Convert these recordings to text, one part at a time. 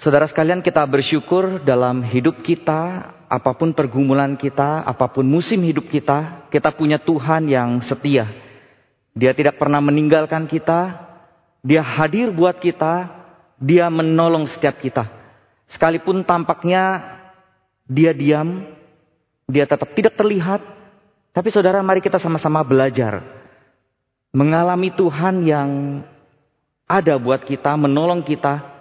Saudara sekalian kita bersyukur dalam hidup kita, apa pun pergumulan kita, apa pun musim hidup kita, kita punya Tuhan yang setia. Dia tidak pernah meninggalkan kita, dia hadir buat kita, dia menolong setiap kita. Sekalipun tampaknya dia diam, dia tetap tidak terlihat, tapi saudara mari kita sama-sama belajar. Mengalami Tuhan yang ada buat kita, menolong kita,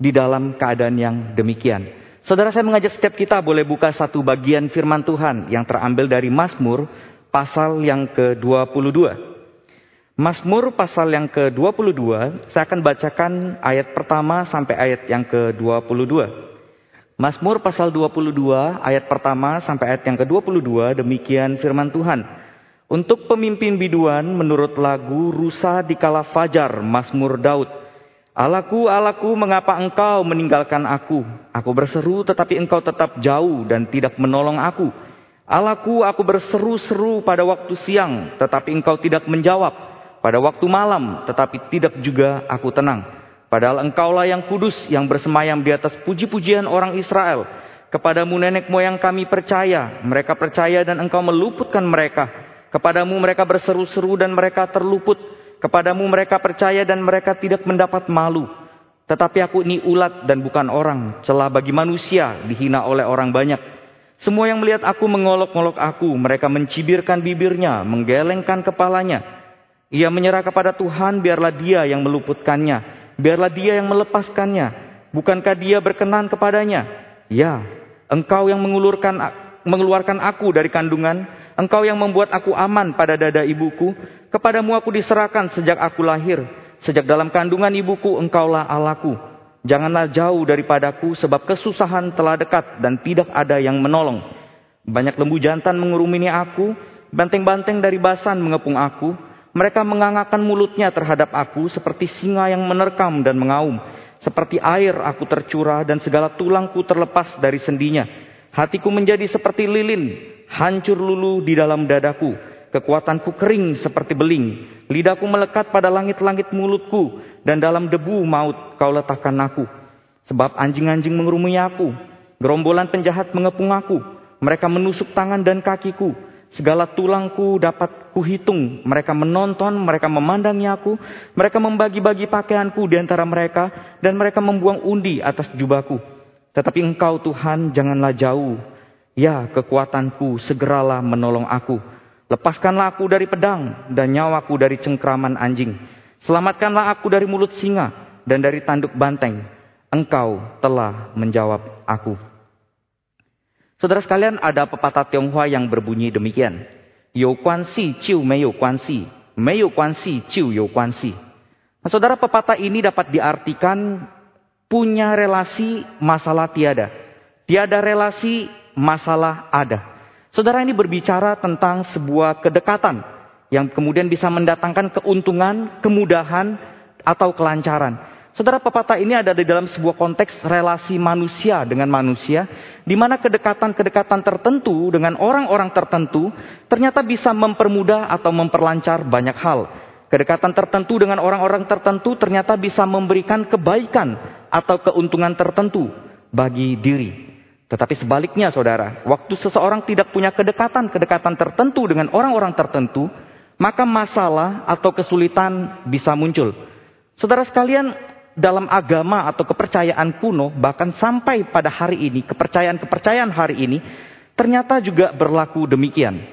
di dalam keadaan yang demikian. Saudara saya mengajak setiap kita boleh buka satu bagian firman Tuhan yang terambil dari Mazmur pasal yang ke-22. Mazmur pasal yang ke-22, saya akan bacakan ayat pertama sampai ayat yang ke-22. Mazmur pasal 22 ayat pertama sampai ayat yang ke-22 demikian firman Tuhan. Untuk pemimpin biduan menurut lagu Rusa di kala fajar Mazmur Daud. Alaku, alaku, mengapa engkau meninggalkan aku? Aku berseru tetapi engkau tetap jauh dan tidak menolong aku. Alaku, aku berseru-seru pada waktu siang tetapi engkau tidak menjawab. Pada waktu malam tetapi tidak juga aku tenang. Padahal engkaulah yang kudus yang bersemayam di atas puji-pujian orang Israel. Kepadamu nenek moyang kami percaya. Mereka percaya dan engkau meluputkan mereka. Kepadamu mereka berseru-seru dan mereka terluput. Kepadamu mereka percaya dan mereka tidak mendapat malu. Tetapi aku ini ulat dan bukan orang. Celah bagi manusia dihina oleh orang banyak. Semua yang melihat aku mengolok-olok aku. Mereka mencibirkan bibirnya, menggelengkan kepalanya. Ia menyerah kepada Tuhan, biarlah dia yang meluputkannya. Biarlah dia yang melepaskannya. Bukankah dia berkenan kepadanya? Ya, engkau yang mengulurkan, mengeluarkan aku dari kandungan. Engkau yang membuat aku aman pada dada ibuku. Kepadamu aku diserahkan sejak aku lahir. Sejak dalam kandungan ibuku engkaulah Allahku. Janganlah jauh daripadaku sebab kesusahan telah dekat dan tidak ada yang menolong. Banyak lembu jantan mengurumini aku. Banteng-banteng dari basan mengepung aku. Mereka mengangakkan mulutnya terhadap aku seperti singa yang menerkam dan mengaum. Seperti air aku tercurah dan segala tulangku terlepas dari sendinya. Hatiku menjadi seperti lilin, hancur lulu di dalam dadaku. Kekuatanku kering seperti beling. Lidahku melekat pada langit-langit mulutku. Dan dalam debu maut kau letakkan aku. Sebab anjing-anjing mengerumuni aku. Gerombolan penjahat mengepung aku. Mereka menusuk tangan dan kakiku. Segala tulangku dapat kuhitung. Mereka menonton, mereka memandangi aku. Mereka membagi-bagi pakaianku di antara mereka. Dan mereka membuang undi atas jubahku. Tetapi engkau Tuhan janganlah jauh. Ya kekuatanku segeralah menolong aku. Lepaskanlah aku dari pedang dan nyawaku dari cengkraman anjing. Selamatkanlah aku dari mulut singa dan dari tanduk banteng. Engkau telah menjawab aku. Saudara sekalian, ada pepatah Tionghoa yang berbunyi demikian. You kuan si, ciu meyo kuan si. Meyo kuan si, ciu yo kuan si. Nah, saudara, pepatah ini dapat diartikan punya relasi masalah tiada. Tiada relasi masalah ada. Saudara ini berbicara tentang sebuah kedekatan yang kemudian bisa mendatangkan keuntungan, kemudahan, atau kelancaran. Saudara pepatah ini ada di dalam sebuah konteks relasi manusia dengan manusia, di mana kedekatan-kedekatan tertentu dengan orang-orang tertentu ternyata bisa mempermudah atau memperlancar banyak hal. Kedekatan tertentu dengan orang-orang tertentu ternyata bisa memberikan kebaikan atau keuntungan tertentu bagi diri. Tetapi sebaliknya saudara, waktu seseorang tidak punya kedekatan-kedekatan tertentu dengan orang-orang tertentu, maka masalah atau kesulitan bisa muncul. Saudara sekalian, dalam agama atau kepercayaan kuno, bahkan sampai pada hari ini, kepercayaan-kepercayaan hari ini, ternyata juga berlaku demikian.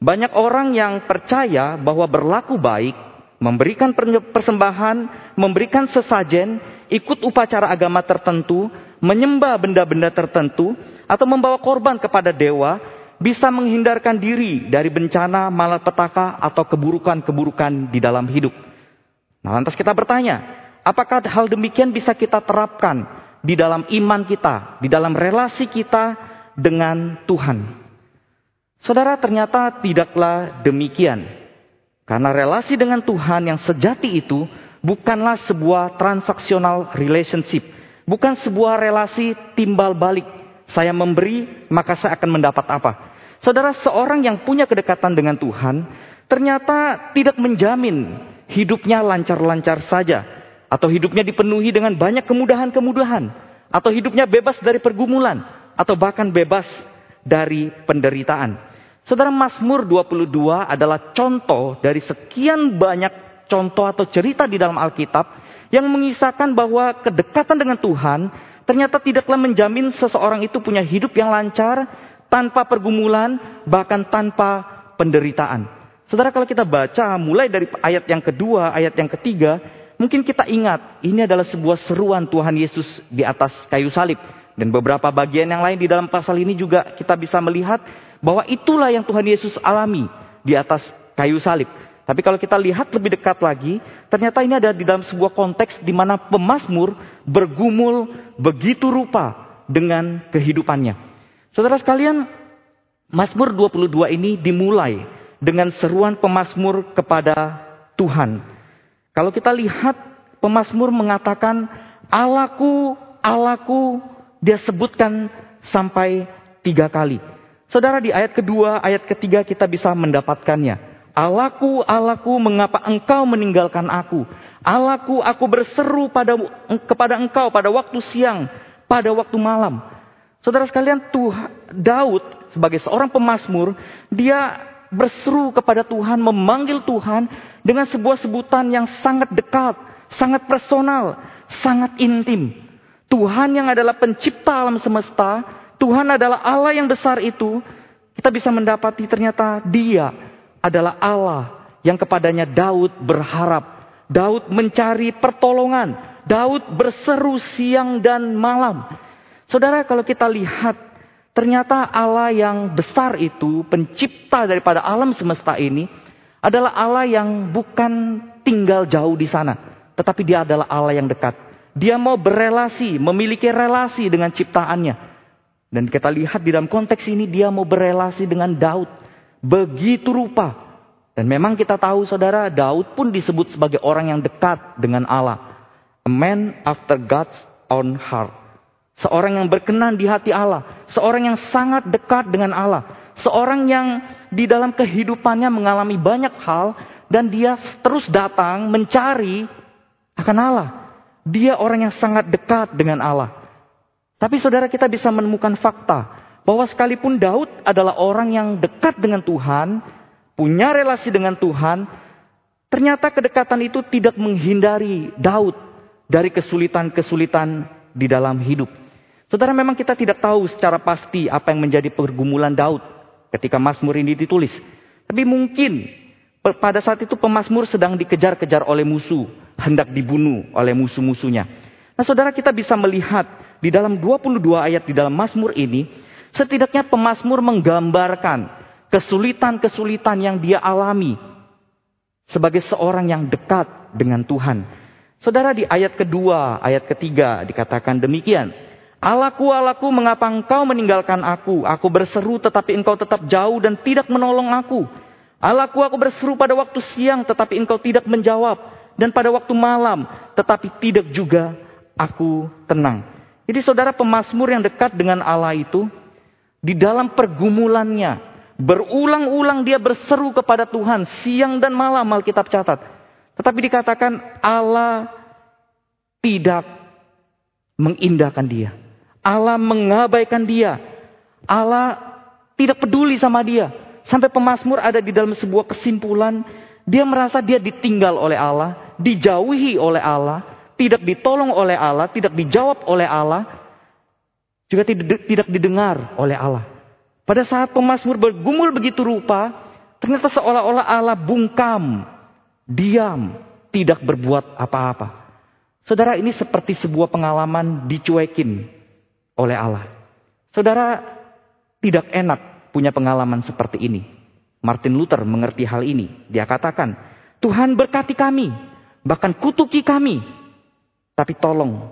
Banyak orang yang percaya bahwa berlaku baik, memberikan persembahan, memberikan sesajen, ikut upacara agama tertentu, menyembah benda-benda tertentu, atau membawa korban kepada dewa, bisa menghindarkan diri dari bencana, malapetaka, atau keburukan-keburukan di dalam hidup. Nah, lantas kita bertanya, apakah hal demikian bisa kita terapkan di dalam iman kita, di dalam relasi kita dengan Tuhan? Saudara, ternyata tidaklah demikian. Karena relasi dengan Tuhan yang sejati itu bukanlah sebuah transaksional relationship, Bukan sebuah relasi timbal balik. Saya memberi, maka saya akan mendapat apa. Saudara, seorang yang punya kedekatan dengan Tuhan, ternyata tidak menjamin hidupnya lancar-lancar saja. Atau hidupnya dipenuhi dengan banyak kemudahan-kemudahan. atau hidupnya bebas dari pergumulan atau bahkan bebas dari penderitaan. Saudara Mazmur 22 adalah contoh dari sekian banyak contoh atau cerita di dalam Alkitab yang mengisahkan bahwa kedekatan dengan Tuhan ternyata tidaklah menjamin seseorang itu punya hidup yang lancar tanpa pergumulan bahkan tanpa penderitaan. Saudara kalau kita baca mulai dari ayat yang kedua, ayat yang ketiga, mungkin kita ingat ini adalah sebuah seruan Tuhan Yesus di atas kayu salib. Dan beberapa bagian yang lain di dalam pasal ini juga kita bisa melihat bahwa itulah yang Tuhan Yesus alami di atas kayu salib. Tapi kalau kita lihat lebih dekat lagi, ternyata ini ada di dalam sebuah konteks di mana pemazmur bergumul begitu rupa dengan kehidupannya. Saudara sekalian, Mazmur 22 ini dimulai dengan seruan pemazmur kepada Tuhan. Kalau kita lihat pemazmur mengatakan Allahku, Allahku, dia sebutkan sampai tiga kali. Saudara di ayat kedua, ayat ketiga kita bisa mendapatkannya. Allahku, Allahku, mengapa engkau meninggalkan aku? Allahku, aku berseru pada kepada engkau pada waktu siang, pada waktu malam. Saudara sekalian, Tuhan, Daud sebagai seorang pemazmur, dia berseru kepada Tuhan, memanggil Tuhan dengan sebuah sebutan yang sangat dekat, sangat personal, sangat intim. Tuhan yang adalah pencipta alam semesta, Tuhan adalah Allah yang besar itu, kita bisa mendapati ternyata dia adalah Allah yang kepadanya Daud berharap. Daud mencari pertolongan. Daud berseru siang dan malam. Saudara kalau kita lihat Ternyata Allah yang besar itu, pencipta daripada alam semesta ini, adalah Allah yang bukan tinggal jauh di sana. Tetapi dia adalah Allah yang dekat. Dia mau berelasi, memiliki relasi dengan ciptaannya. Dan kita lihat di dalam konteks ini dia mau berelasi dengan Daud. Begitu rupa. Dan memang kita tahu saudara, Daud pun disebut sebagai orang yang dekat dengan Allah. A man after God's own heart. Seorang yang berkenan di hati Allah. Seorang yang sangat dekat dengan Allah. Seorang yang di dalam kehidupannya mengalami banyak hal. Dan dia terus datang mencari akan Allah. Dia orang yang sangat dekat dengan Allah. Tapi saudara kita bisa menemukan fakta. Bahwa sekalipun Daud adalah orang yang dekat dengan Tuhan. Punya relasi dengan Tuhan. Ternyata kedekatan itu tidak menghindari Daud dari kesulitan-kesulitan di dalam hidup. Saudara memang kita tidak tahu secara pasti apa yang menjadi pergumulan Daud ketika Mazmur ini ditulis. Tapi mungkin pada saat itu pemazmur sedang dikejar-kejar oleh musuh, hendak dibunuh oleh musuh-musuhnya. Nah, saudara kita bisa melihat di dalam 22 ayat di dalam Mazmur ini, setidaknya pemazmur menggambarkan kesulitan-kesulitan yang dia alami sebagai seorang yang dekat dengan Tuhan. Saudara di ayat kedua, ayat ketiga dikatakan demikian. Alaku, alaku, mengapa engkau meninggalkan aku? Aku berseru tetapi engkau tetap jauh dan tidak menolong aku. Alaku, aku berseru pada waktu siang tetapi engkau tidak menjawab. Dan pada waktu malam tetapi tidak juga aku tenang. Jadi saudara pemazmur yang dekat dengan Allah itu. Di dalam pergumulannya. Berulang-ulang dia berseru kepada Tuhan. Siang dan malam Alkitab catat. Tetapi dikatakan Allah tidak mengindahkan dia. Allah mengabaikan dia. Allah tidak peduli sama dia. Sampai pemazmur ada di dalam sebuah kesimpulan. Dia merasa dia ditinggal oleh Allah. Dijauhi oleh Allah. Tidak ditolong oleh Allah. Tidak dijawab oleh Allah. Juga tidak, didengar oleh Allah. Pada saat pemazmur bergumul begitu rupa. Ternyata seolah-olah Allah bungkam. Diam. Tidak berbuat apa-apa. Saudara ini seperti sebuah pengalaman dicuekin oleh Allah. Saudara tidak enak punya pengalaman seperti ini. Martin Luther mengerti hal ini. Dia katakan, Tuhan berkati kami, bahkan kutuki kami. Tapi tolong,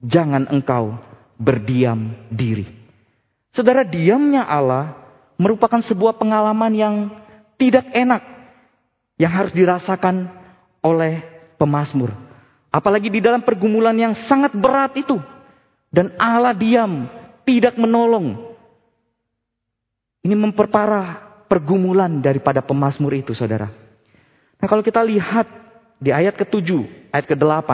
jangan engkau berdiam diri. Saudara, diamnya Allah merupakan sebuah pengalaman yang tidak enak. Yang harus dirasakan oleh pemazmur. Apalagi di dalam pergumulan yang sangat berat itu. Dan Allah diam, tidak menolong. Ini memperparah pergumulan daripada pemazmur itu, saudara. Nah kalau kita lihat di ayat ke-7, ayat ke-8.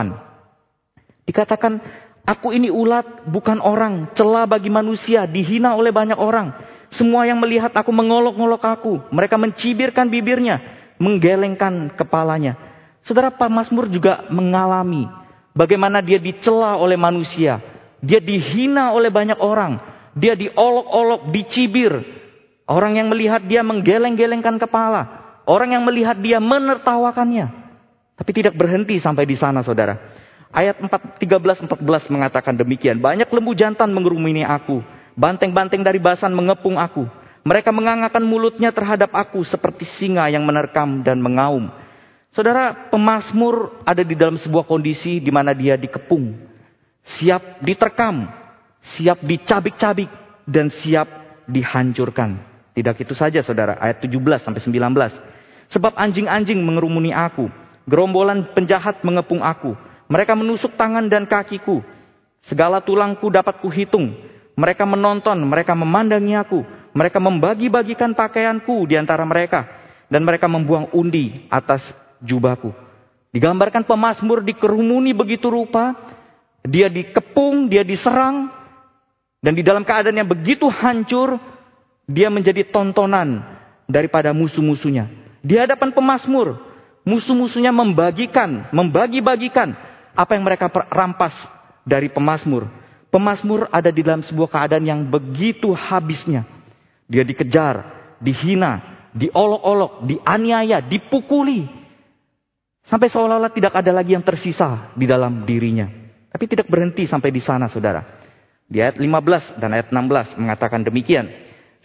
Dikatakan, Aku ini ulat, bukan orang, celah bagi manusia, dihina oleh banyak orang. Semua yang melihat aku mengolok-ngolok aku. Mereka mencibirkan bibirnya, menggelengkan kepalanya. Saudara Pak Mazmur juga mengalami bagaimana dia dicela oleh manusia. Dia dihina oleh banyak orang. Dia diolok-olok, dicibir. Orang yang melihat dia menggeleng-gelengkan kepala. Orang yang melihat dia menertawakannya. Tapi tidak berhenti sampai di sana saudara. Ayat 13-14 mengatakan demikian. Banyak lembu jantan mengerumuni aku. Banteng-banteng dari basan mengepung aku. Mereka mengangangkan mulutnya terhadap aku seperti singa yang menerkam dan mengaum. Saudara, pemasmur ada di dalam sebuah kondisi di mana dia dikepung. Siap diterkam. Siap dicabik-cabik. Dan siap dihancurkan. Tidak itu saja saudara. Ayat 17 sampai 19. Sebab anjing-anjing mengerumuni aku. Gerombolan penjahat mengepung aku mereka menusuk tangan dan kakiku. Segala tulangku dapat kuhitung. Mereka menonton, mereka memandangi aku. Mereka membagi-bagikan pakaianku di antara mereka. Dan mereka membuang undi atas jubahku. Digambarkan pemazmur dikerumuni begitu rupa. Dia dikepung, dia diserang. Dan di dalam keadaan yang begitu hancur. Dia menjadi tontonan daripada musuh-musuhnya. Di hadapan pemazmur. Musuh-musuhnya membagikan, membagi-bagikan apa yang mereka rampas dari pemazmur. Pemazmur ada di dalam sebuah keadaan yang begitu habisnya. Dia dikejar, dihina, diolok-olok, dianiaya, dipukuli. Sampai seolah-olah tidak ada lagi yang tersisa di dalam dirinya. Tapi tidak berhenti sampai di sana saudara. Di ayat 15 dan ayat 16 mengatakan demikian.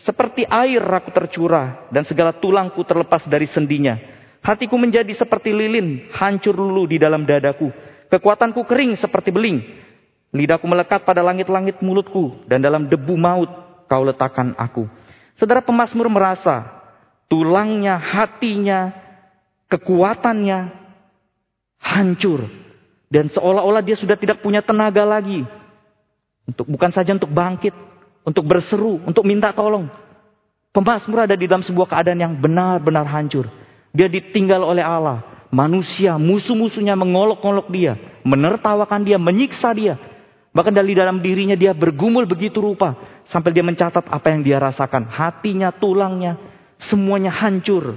Seperti air aku tercurah dan segala tulangku terlepas dari sendinya. Hatiku menjadi seperti lilin, hancur lulu di dalam dadaku. Kekuatanku kering seperti beling. Lidahku melekat pada langit-langit mulutku. Dan dalam debu maut kau letakkan aku. Saudara pemazmur merasa tulangnya, hatinya, kekuatannya hancur. Dan seolah-olah dia sudah tidak punya tenaga lagi. Untuk Bukan saja untuk bangkit, untuk berseru, untuk minta tolong. Pemazmur ada di dalam sebuah keadaan yang benar-benar hancur. Dia ditinggal oleh Allah manusia, musuh-musuhnya mengolok-olok dia, menertawakan dia, menyiksa dia. Bahkan dari dalam dirinya dia bergumul begitu rupa. Sampai dia mencatat apa yang dia rasakan. Hatinya, tulangnya, semuanya hancur.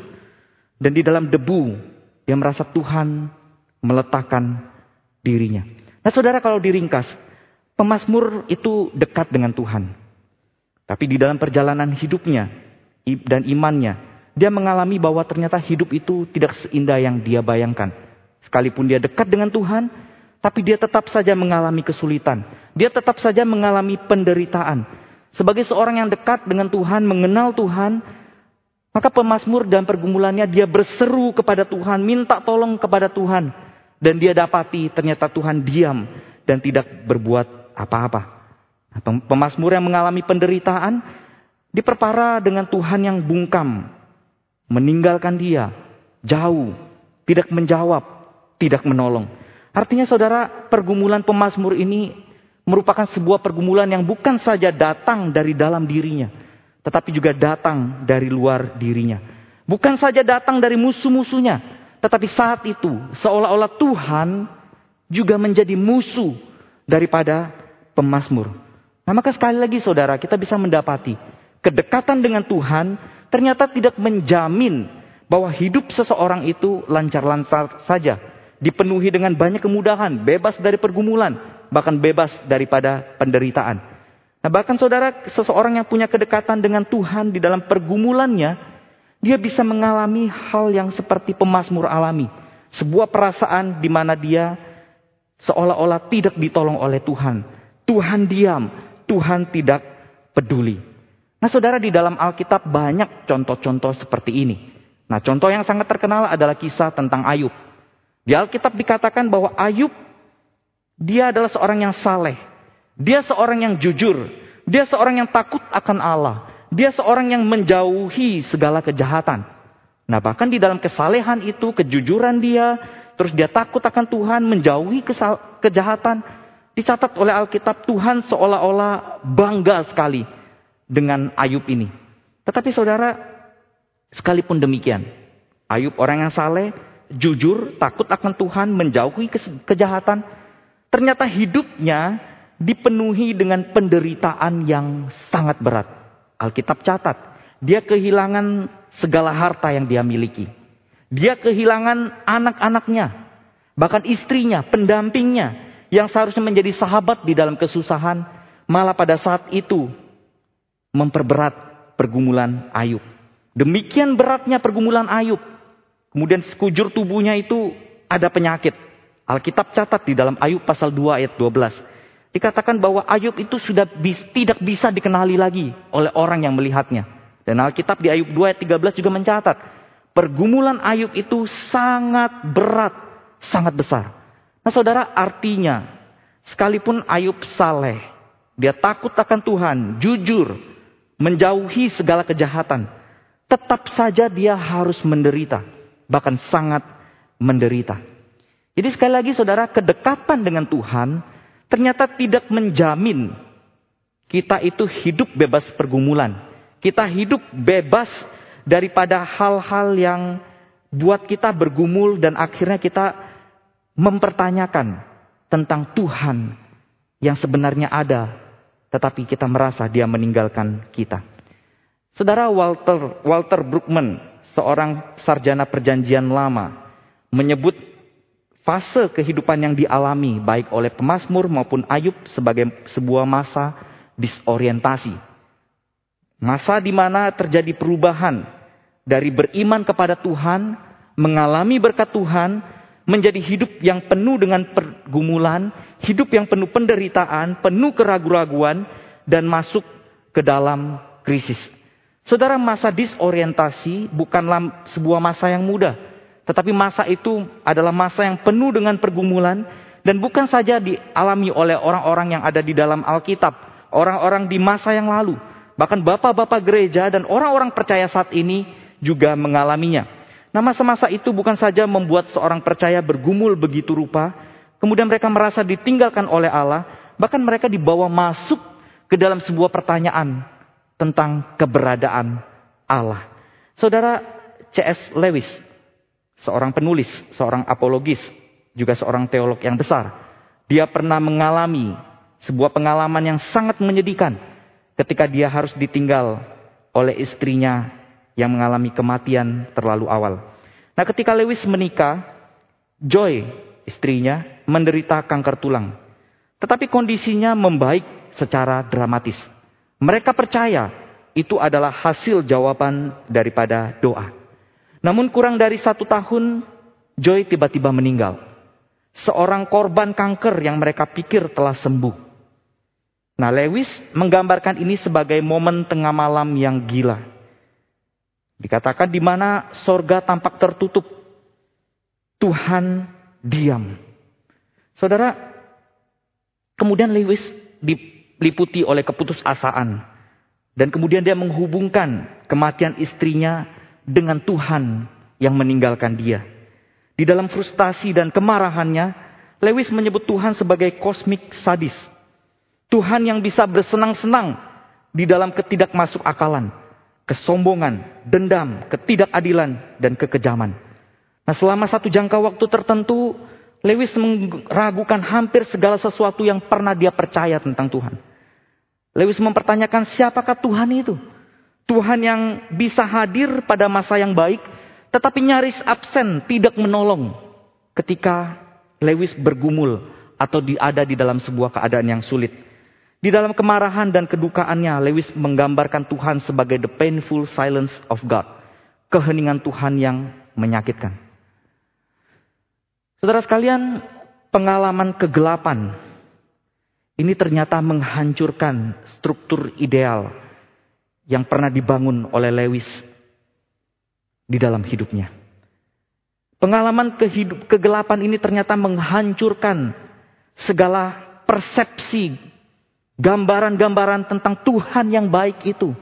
Dan di dalam debu, dia merasa Tuhan meletakkan dirinya. Nah saudara kalau diringkas, pemazmur itu dekat dengan Tuhan. Tapi di dalam perjalanan hidupnya dan imannya, dia mengalami bahwa ternyata hidup itu tidak seindah yang dia bayangkan. Sekalipun dia dekat dengan Tuhan, tapi dia tetap saja mengalami kesulitan. Dia tetap saja mengalami penderitaan. Sebagai seorang yang dekat dengan Tuhan, mengenal Tuhan, maka pemazmur dan pergumulannya dia berseru kepada Tuhan, minta tolong kepada Tuhan. Dan dia dapati ternyata Tuhan diam dan tidak berbuat apa-apa. Nah, pemazmur yang mengalami penderitaan diperparah dengan Tuhan yang bungkam, meninggalkan dia, jauh, tidak menjawab, tidak menolong. Artinya saudara, pergumulan pemazmur ini merupakan sebuah pergumulan yang bukan saja datang dari dalam dirinya, tetapi juga datang dari luar dirinya. Bukan saja datang dari musuh-musuhnya, tetapi saat itu seolah-olah Tuhan juga menjadi musuh daripada pemazmur. Nah maka sekali lagi saudara, kita bisa mendapati kedekatan dengan Tuhan ternyata tidak menjamin bahwa hidup seseorang itu lancar-lancar saja. Dipenuhi dengan banyak kemudahan, bebas dari pergumulan, bahkan bebas daripada penderitaan. Nah bahkan saudara, seseorang yang punya kedekatan dengan Tuhan di dalam pergumulannya, dia bisa mengalami hal yang seperti pemazmur alami. Sebuah perasaan di mana dia seolah-olah tidak ditolong oleh Tuhan. Tuhan diam, Tuhan tidak peduli. Nah saudara di dalam Alkitab banyak contoh-contoh seperti ini. Nah contoh yang sangat terkenal adalah kisah tentang Ayub. Di Alkitab dikatakan bahwa Ayub dia adalah seorang yang saleh. Dia seorang yang jujur. Dia seorang yang takut akan Allah. Dia seorang yang menjauhi segala kejahatan. Nah bahkan di dalam kesalehan itu, kejujuran dia, terus dia takut akan Tuhan, menjauhi kejahatan. Dicatat oleh Alkitab Tuhan seolah-olah bangga sekali dengan Ayub ini. Tetapi saudara, sekalipun demikian, Ayub orang yang saleh, jujur, takut akan Tuhan, menjauhi kejahatan. Ternyata hidupnya dipenuhi dengan penderitaan yang sangat berat. Alkitab catat, dia kehilangan segala harta yang dia miliki. Dia kehilangan anak-anaknya, bahkan istrinya, pendampingnya, yang seharusnya menjadi sahabat di dalam kesusahan, malah pada saat itu memperberat pergumulan Ayub. Demikian beratnya pergumulan Ayub. Kemudian sekujur tubuhnya itu ada penyakit. Alkitab catat di dalam Ayub pasal 2 ayat 12. Dikatakan bahwa Ayub itu sudah bis, tidak bisa dikenali lagi oleh orang yang melihatnya. Dan Alkitab di Ayub 2 ayat 13 juga mencatat. Pergumulan Ayub itu sangat berat, sangat besar. Nah saudara artinya, sekalipun Ayub saleh, dia takut akan Tuhan, jujur, menjauhi segala kejahatan. Tetap saja dia harus menderita, bahkan sangat menderita. Jadi sekali lagi saudara, kedekatan dengan Tuhan ternyata tidak menjamin kita itu hidup bebas pergumulan. Kita hidup bebas daripada hal-hal yang buat kita bergumul dan akhirnya kita mempertanyakan tentang Tuhan yang sebenarnya ada, tetapi kita merasa dia meninggalkan kita. Saudara Walter Walter Brookman, seorang sarjana perjanjian lama, menyebut fase kehidupan yang dialami baik oleh pemazmur maupun Ayub sebagai sebuah masa disorientasi. Masa di mana terjadi perubahan dari beriman kepada Tuhan, mengalami berkat Tuhan, menjadi hidup yang penuh dengan pergumulan, hidup yang penuh penderitaan, penuh keraguan-raguan, dan masuk ke dalam krisis. Saudara, masa disorientasi bukanlah sebuah masa yang mudah tetapi masa itu adalah masa yang penuh dengan pergumulan dan bukan saja dialami oleh orang-orang yang ada di dalam Alkitab, orang-orang di masa yang lalu, bahkan bapak-bapak gereja dan orang-orang percaya saat ini juga mengalaminya. Nah, masa-masa itu bukan saja membuat seorang percaya bergumul begitu rupa, kemudian mereka merasa ditinggalkan oleh Allah, bahkan mereka dibawa masuk ke dalam sebuah pertanyaan tentang keberadaan Allah. Saudara C.S. Lewis seorang penulis, seorang apologis, juga seorang teolog yang besar. Dia pernah mengalami sebuah pengalaman yang sangat menyedihkan ketika dia harus ditinggal oleh istrinya yang mengalami kematian terlalu awal. Nah, ketika Lewis menikah, Joy, istrinya, menderita kanker tulang. Tetapi kondisinya membaik secara dramatis. Mereka percaya itu adalah hasil jawaban daripada doa. Namun kurang dari satu tahun, Joy tiba-tiba meninggal. Seorang korban kanker yang mereka pikir telah sembuh. Nah, Lewis menggambarkan ini sebagai momen tengah malam yang gila. Dikatakan di mana sorga tampak tertutup. Tuhan diam. Saudara, kemudian Lewis diliputi oleh keputusasaan. Dan kemudian dia menghubungkan kematian istrinya dengan Tuhan yang meninggalkan dia. Di dalam frustasi dan kemarahannya, Lewis menyebut Tuhan sebagai kosmik sadis. Tuhan yang bisa bersenang-senang di dalam ketidakmasuk akalan, kesombongan, dendam, ketidakadilan, dan kekejaman. Nah selama satu jangka waktu tertentu, Lewis meragukan hampir segala sesuatu yang pernah dia percaya tentang Tuhan. Lewis mempertanyakan siapakah Tuhan itu? Tuhan yang bisa hadir pada masa yang baik, tetapi nyaris absen, tidak menolong ketika Lewis bergumul atau ada di dalam sebuah keadaan yang sulit. Di dalam kemarahan dan kedukaannya, Lewis menggambarkan Tuhan sebagai the painful silence of God. Keheningan Tuhan yang menyakitkan. Saudara sekalian, pengalaman kegelapan ini ternyata menghancurkan struktur ideal yang pernah dibangun oleh Lewis di dalam hidupnya. Pengalaman kehidup, kegelapan ini ternyata menghancurkan segala persepsi, gambaran-gambaran tentang Tuhan yang baik itu.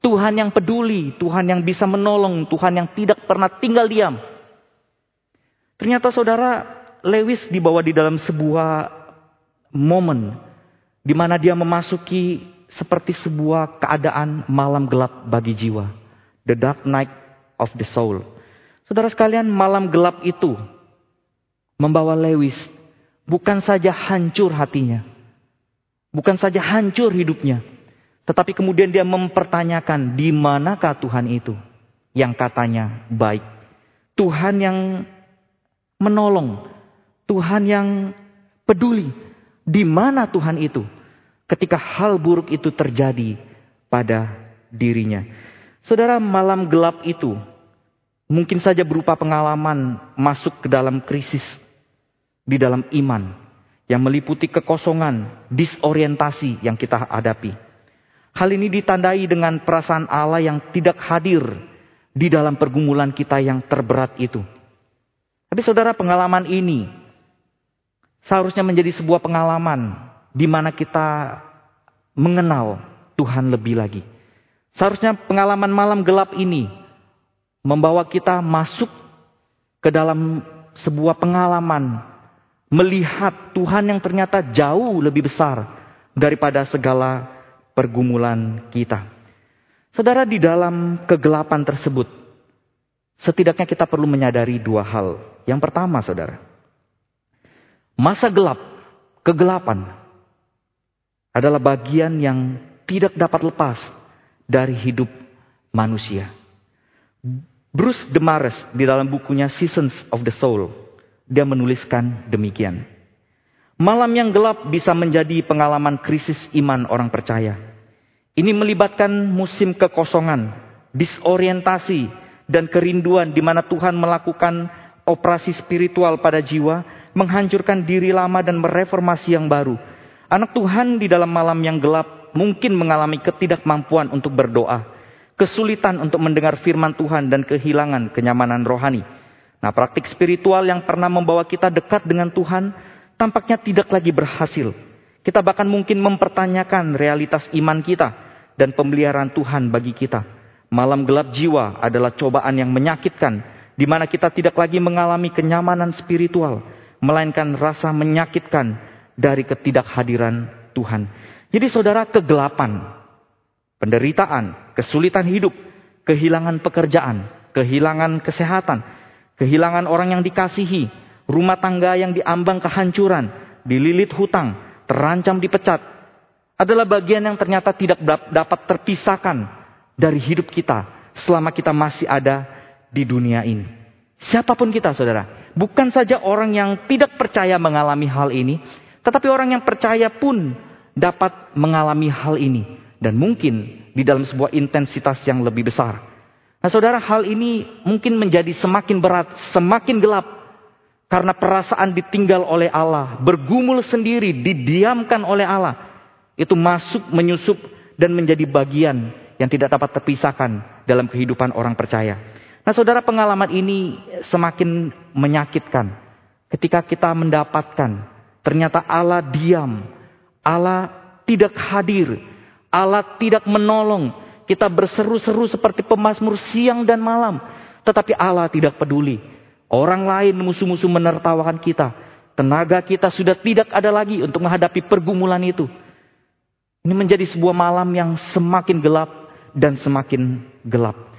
Tuhan yang peduli, Tuhan yang bisa menolong, Tuhan yang tidak pernah tinggal diam. Ternyata saudara Lewis dibawa di dalam sebuah momen di mana dia memasuki seperti sebuah keadaan malam gelap bagi jiwa. The dark night of the soul. Saudara sekalian, malam gelap itu membawa Lewis bukan saja hancur hatinya, Bukan saja hancur hidupnya, tetapi kemudian dia mempertanyakan di manakah Tuhan itu yang katanya baik. Tuhan yang menolong, Tuhan yang peduli. Di mana Tuhan itu ketika hal buruk itu terjadi pada dirinya. Saudara, malam gelap itu mungkin saja berupa pengalaman masuk ke dalam krisis di dalam iman yang meliputi kekosongan, disorientasi yang kita hadapi. Hal ini ditandai dengan perasaan Allah yang tidak hadir di dalam pergumulan kita yang terberat itu. Tapi saudara pengalaman ini seharusnya menjadi sebuah pengalaman di mana kita mengenal Tuhan lebih lagi. Seharusnya pengalaman malam gelap ini membawa kita masuk ke dalam sebuah pengalaman melihat Tuhan yang ternyata jauh lebih besar daripada segala pergumulan kita. Saudara, di dalam kegelapan tersebut, setidaknya kita perlu menyadari dua hal. Yang pertama, saudara, masa gelap, kegelapan adalah bagian yang tidak dapat lepas dari hidup manusia. Bruce Demares di dalam bukunya Seasons of the Soul dia menuliskan demikian. Malam yang gelap bisa menjadi pengalaman krisis iman orang percaya. Ini melibatkan musim kekosongan, disorientasi, dan kerinduan di mana Tuhan melakukan operasi spiritual pada jiwa, menghancurkan diri lama dan mereformasi yang baru. Anak Tuhan di dalam malam yang gelap mungkin mengalami ketidakmampuan untuk berdoa, kesulitan untuk mendengar firman Tuhan dan kehilangan kenyamanan rohani. Nah, praktik spiritual yang pernah membawa kita dekat dengan Tuhan tampaknya tidak lagi berhasil. Kita bahkan mungkin mempertanyakan realitas iman kita dan pemeliharaan Tuhan bagi kita. Malam gelap jiwa adalah cobaan yang menyakitkan, di mana kita tidak lagi mengalami kenyamanan spiritual, melainkan rasa menyakitkan dari ketidakhadiran Tuhan. Jadi saudara kegelapan, penderitaan, kesulitan hidup, kehilangan pekerjaan, kehilangan kesehatan, kehilangan orang yang dikasihi, rumah tangga yang diambang kehancuran, dililit hutang, terancam dipecat, adalah bagian yang ternyata tidak dapat terpisahkan dari hidup kita selama kita masih ada di dunia ini. Siapa pun kita, saudara, bukan saja orang yang tidak percaya mengalami hal ini, tetapi orang yang percaya pun dapat mengalami hal ini, dan mungkin di dalam sebuah intensitas yang lebih besar. Nah saudara hal ini mungkin menjadi semakin berat, semakin gelap. Karena perasaan ditinggal oleh Allah, bergumul sendiri, didiamkan oleh Allah. Itu masuk, menyusup, dan menjadi bagian yang tidak dapat terpisahkan dalam kehidupan orang percaya. Nah saudara pengalaman ini semakin menyakitkan. Ketika kita mendapatkan ternyata Allah diam. Allah tidak hadir. Allah tidak menolong. Kita berseru-seru seperti pemazmur siang dan malam. Tetapi Allah tidak peduli. Orang lain musuh-musuh menertawakan kita. Tenaga kita sudah tidak ada lagi untuk menghadapi pergumulan itu. Ini menjadi sebuah malam yang semakin gelap dan semakin gelap.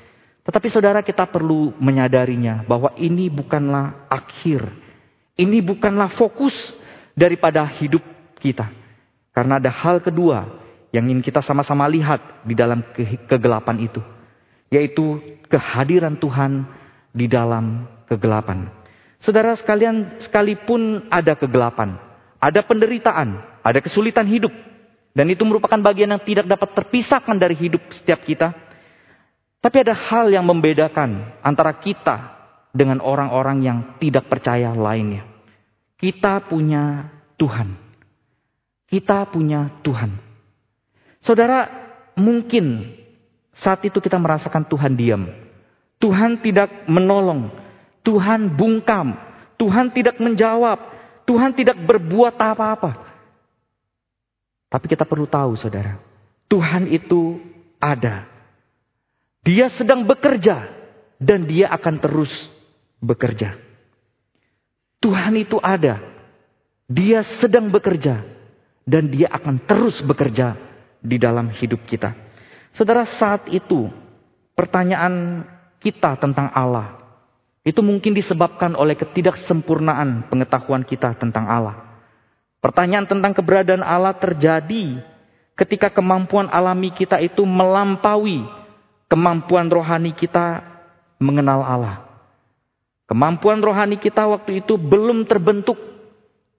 Tetapi saudara kita perlu menyadarinya bahwa ini bukanlah akhir. Ini bukanlah fokus daripada hidup kita. Karena ada hal kedua yang ingin kita sama-sama lihat di dalam ke kegelapan itu. Yaitu kehadiran Tuhan di dalam kegelapan. Saudara sekalian, sekalipun ada kegelapan, ada penderitaan, ada kesulitan hidup, dan itu merupakan bagian yang tidak dapat terpisahkan dari hidup setiap kita. Tapi ada hal yang membedakan antara kita dengan orang-orang yang tidak percaya lainnya. Kita punya Tuhan. Kita punya Tuhan. Saudara, mungkin saat itu kita merasakan Tuhan diam. Tuhan tidak menolong. Tuhan bungkam. Tuhan tidak menjawab. Tuhan tidak berbuat apa-apa. Tapi kita perlu tahu saudara. Tuhan itu ada. Dia sedang bekerja. Dan dia akan terus bekerja. Tuhan itu ada. Dia sedang bekerja. Dan dia akan terus bekerja di dalam hidup kita. Saudara, saat itu pertanyaan kita tentang Allah itu mungkin disebabkan oleh ketidaksempurnaan pengetahuan kita tentang Allah. Pertanyaan tentang keberadaan Allah terjadi ketika kemampuan alami kita itu melampaui kemampuan rohani kita mengenal Allah. Kemampuan rohani kita waktu itu belum terbentuk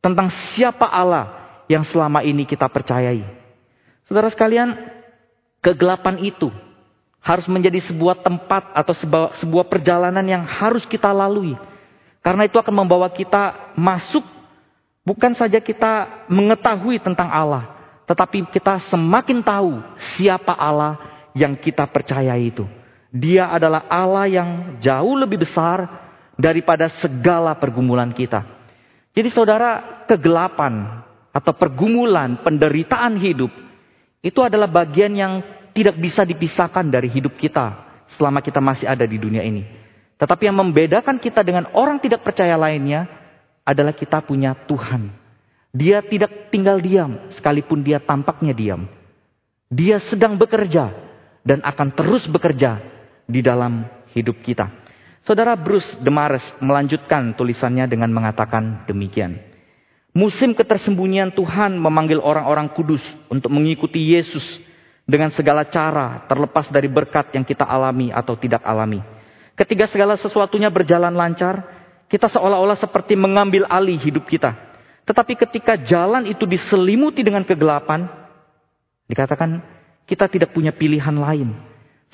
tentang siapa Allah yang selama ini kita percayai. Saudara sekalian, kegelapan itu harus menjadi sebuah tempat atau sebuah, perjalanan yang harus kita lalui. Karena itu akan membawa kita masuk, bukan saja kita mengetahui tentang Allah, tetapi kita semakin tahu siapa Allah yang kita percaya itu. Dia adalah Allah yang jauh lebih besar daripada segala pergumulan kita. Jadi saudara, kegelapan atau pergumulan, penderitaan hidup itu adalah bagian yang tidak bisa dipisahkan dari hidup kita selama kita masih ada di dunia ini. Tetapi yang membedakan kita dengan orang tidak percaya lainnya adalah kita punya Tuhan. Dia tidak tinggal diam sekalipun dia tampaknya diam. Dia sedang bekerja dan akan terus bekerja di dalam hidup kita. Saudara Bruce Demares melanjutkan tulisannya dengan mengatakan demikian. Musim ketersembunyian Tuhan memanggil orang-orang kudus untuk mengikuti Yesus dengan segala cara, terlepas dari berkat yang kita alami atau tidak alami. Ketika segala sesuatunya berjalan lancar, kita seolah-olah seperti mengambil alih hidup kita. Tetapi ketika jalan itu diselimuti dengan kegelapan, dikatakan kita tidak punya pilihan lain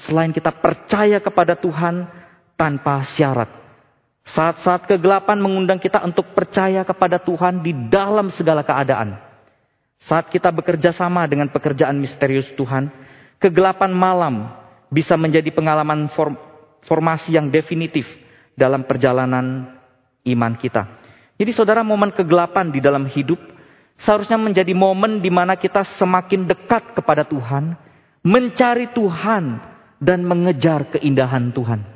selain kita percaya kepada Tuhan tanpa syarat. Saat-saat kegelapan mengundang kita untuk percaya kepada Tuhan di dalam segala keadaan. Saat kita bekerja sama dengan pekerjaan misterius Tuhan, kegelapan malam bisa menjadi pengalaman form, formasi yang definitif dalam perjalanan iman kita. Jadi saudara momen kegelapan di dalam hidup seharusnya menjadi momen di mana kita semakin dekat kepada Tuhan, mencari Tuhan dan mengejar keindahan Tuhan.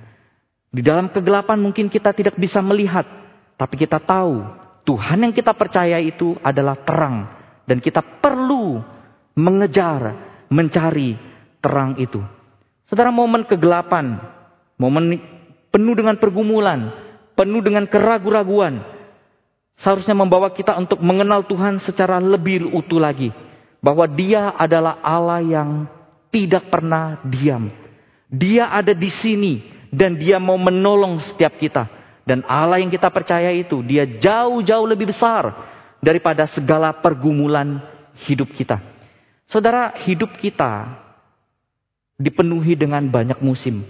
Di dalam kegelapan mungkin kita tidak bisa melihat, tapi kita tahu Tuhan yang kita percaya itu adalah terang dan kita perlu mengejar, mencari terang itu. Saudara momen kegelapan, momen penuh dengan pergumulan, penuh dengan keraguan-raguan, seharusnya membawa kita untuk mengenal Tuhan secara lebih utuh lagi. Bahwa dia adalah Allah yang tidak pernah diam. Dia ada di sini dan dia mau menolong setiap kita. Dan Allah yang kita percaya itu, dia jauh-jauh lebih besar daripada segala pergumulan hidup kita. Saudara, hidup kita dipenuhi dengan banyak musim.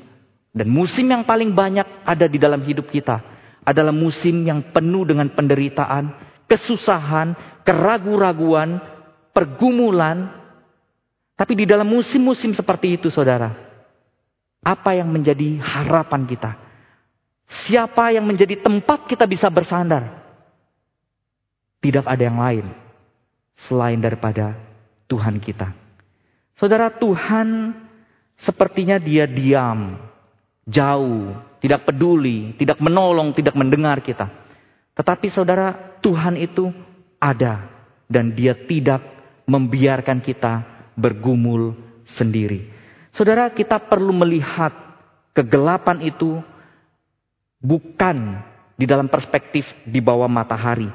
Dan musim yang paling banyak ada di dalam hidup kita adalah musim yang penuh dengan penderitaan, kesusahan, keraguan-raguan, pergumulan. Tapi di dalam musim-musim seperti itu, saudara, apa yang menjadi harapan kita? Siapa yang menjadi tempat kita bisa bersandar? Tidak ada yang lain selain daripada Tuhan kita. Saudara Tuhan sepertinya dia diam, jauh, tidak peduli, tidak menolong, tidak mendengar kita. Tetapi saudara Tuhan itu ada dan dia tidak membiarkan kita bergumul sendiri. Saudara kita perlu melihat kegelapan itu bukan di dalam perspektif di bawah matahari,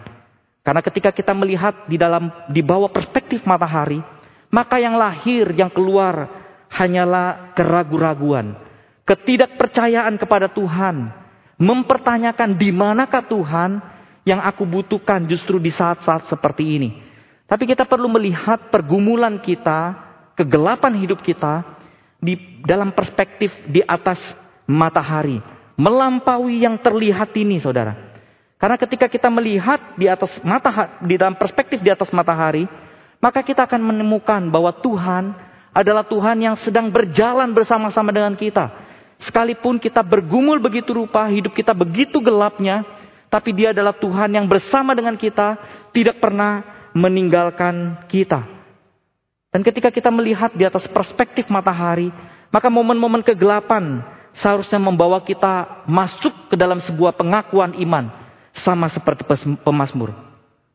karena ketika kita melihat di dalam di bawah perspektif matahari, maka yang lahir, yang keluar hanyalah keraguan-raguan, ketidakpercayaan kepada Tuhan, mempertanyakan di manakah Tuhan yang aku butuhkan justru di saat-saat seperti ini. Tapi kita perlu melihat pergumulan kita, kegelapan hidup kita di dalam perspektif di atas matahari, melampaui yang terlihat ini, Saudara. Karena ketika kita melihat di atas matahari, di dalam perspektif di atas matahari, maka kita akan menemukan bahwa Tuhan adalah Tuhan yang sedang berjalan bersama-sama dengan kita. Sekalipun kita bergumul begitu rupa, hidup kita begitu gelapnya, tapi Dia adalah Tuhan yang bersama dengan kita, tidak pernah meninggalkan kita. Dan ketika kita melihat di atas perspektif matahari, maka momen-momen kegelapan seharusnya membawa kita masuk ke dalam sebuah pengakuan iman sama seperti pemazmur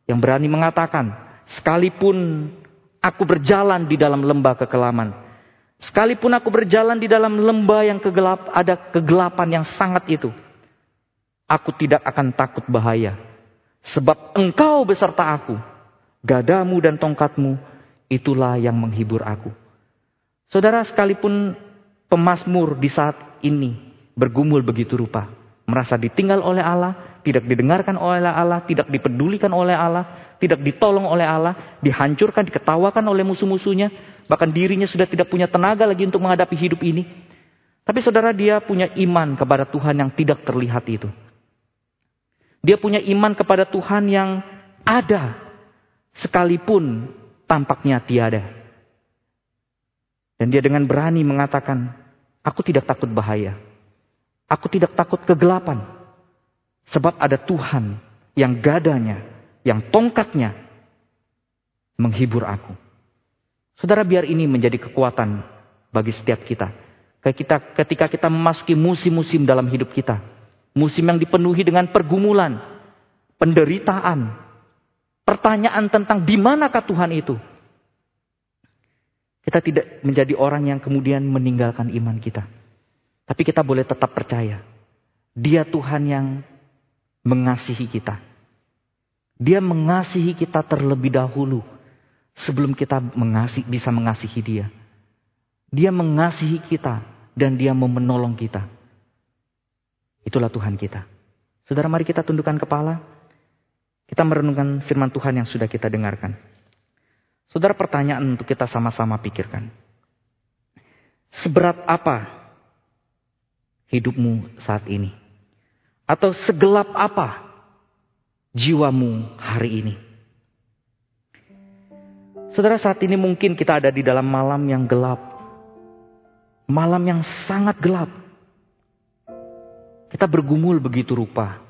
yang berani mengatakan, sekalipun aku berjalan di dalam lembah kekelaman, sekalipun aku berjalan di dalam lembah yang kegelap, ada kegelapan yang sangat itu, aku tidak akan takut bahaya, sebab engkau beserta aku, gadamu dan tongkatmu, itulah yang menghibur aku. Saudara sekalipun pemazmur di saat ini bergumul begitu rupa. Merasa ditinggal oleh Allah, tidak didengarkan oleh Allah, tidak dipedulikan oleh Allah, tidak ditolong oleh Allah, dihancurkan, diketawakan oleh musuh-musuhnya, bahkan dirinya sudah tidak punya tenaga lagi untuk menghadapi hidup ini. Tapi saudara dia punya iman kepada Tuhan yang tidak terlihat itu. Dia punya iman kepada Tuhan yang ada sekalipun tampaknya tiada. Dan dia dengan berani mengatakan, aku tidak takut bahaya. Aku tidak takut kegelapan. Sebab ada Tuhan yang gadanya, yang tongkatnya menghibur aku. Saudara biar ini menjadi kekuatan bagi setiap kita. Ketika kita memasuki musim-musim dalam hidup kita. Musim yang dipenuhi dengan pergumulan, penderitaan, pertanyaan tentang di manakah Tuhan itu. Kita tidak menjadi orang yang kemudian meninggalkan iman kita. Tapi kita boleh tetap percaya. Dia Tuhan yang mengasihi kita. Dia mengasihi kita terlebih dahulu sebelum kita mengasihi, bisa mengasihi dia. Dia mengasihi kita dan dia mau menolong kita. Itulah Tuhan kita. Saudara mari kita tundukkan kepala. Kita merenungkan firman Tuhan yang sudah kita dengarkan. Saudara pertanyaan untuk kita sama-sama pikirkan. Seberat apa hidupmu saat ini? Atau segelap apa jiwamu hari ini? Saudara saat ini mungkin kita ada di dalam malam yang gelap. Malam yang sangat gelap. Kita bergumul begitu rupa.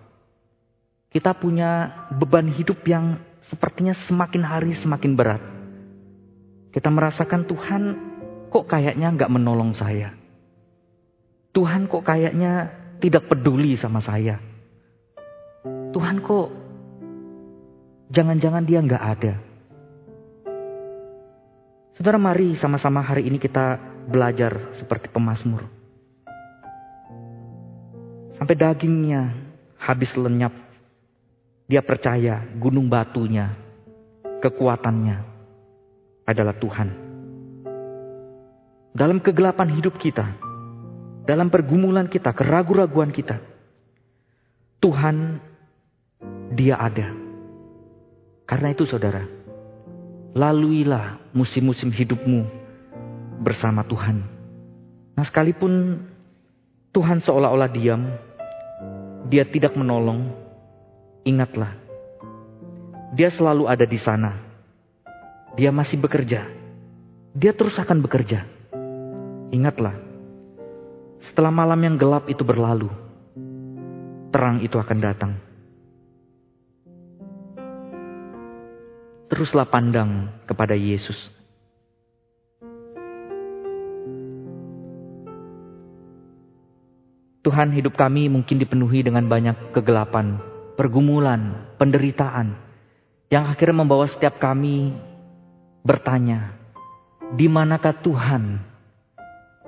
Kita punya beban hidup yang sepertinya semakin hari semakin berat. Kita merasakan Tuhan kok kayaknya nggak menolong saya. Tuhan kok kayaknya tidak peduli sama saya. Tuhan kok jangan-jangan dia nggak ada. Saudara mari sama-sama hari ini kita belajar seperti pemazmur. Sampai dagingnya habis lenyap. Dia percaya gunung batunya, kekuatannya, adalah Tuhan. Dalam kegelapan hidup kita, dalam pergumulan kita, keraguan-raguan kita, Tuhan, Dia ada. Karena itu, saudara, laluilah musim-musim hidupmu bersama Tuhan. Nah, sekalipun Tuhan seolah-olah diam, Dia tidak menolong, ingatlah, Dia selalu ada di sana dia masih bekerja. Dia terus akan bekerja. Ingatlah, setelah malam yang gelap itu berlalu, terang itu akan datang. Teruslah pandang kepada Yesus. Tuhan hidup kami mungkin dipenuhi dengan banyak kegelapan, pergumulan, penderitaan, yang akhirnya membawa setiap kami bertanya, di manakah Tuhan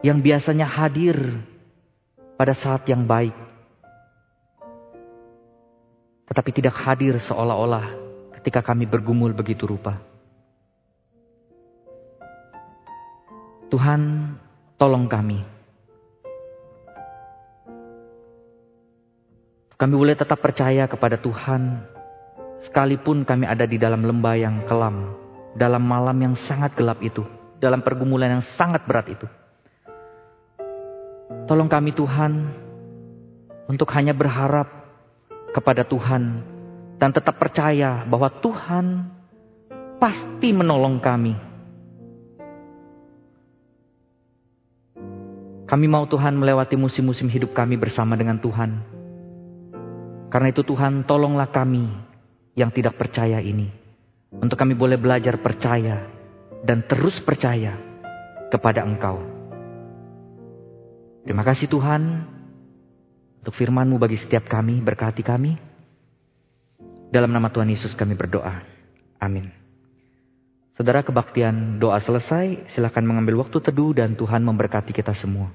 yang biasanya hadir pada saat yang baik, tetapi tidak hadir seolah-olah ketika kami bergumul begitu rupa. Tuhan, tolong kami. Kami boleh tetap percaya kepada Tuhan, sekalipun kami ada di dalam lembah yang kelam dalam malam yang sangat gelap itu, dalam pergumulan yang sangat berat itu. Tolong kami Tuhan untuk hanya berharap kepada Tuhan dan tetap percaya bahwa Tuhan pasti menolong kami. Kami mau Tuhan melewati musim-musim hidup kami bersama dengan Tuhan. Karena itu Tuhan tolonglah kami yang tidak percaya ini. Untuk kami boleh belajar percaya dan terus percaya kepada Engkau. Terima kasih Tuhan untuk firman-Mu bagi setiap kami, berkati kami. Dalam nama Tuhan Yesus kami berdoa. Amin. Saudara kebaktian doa selesai, silakan mengambil waktu teduh dan Tuhan memberkati kita semua.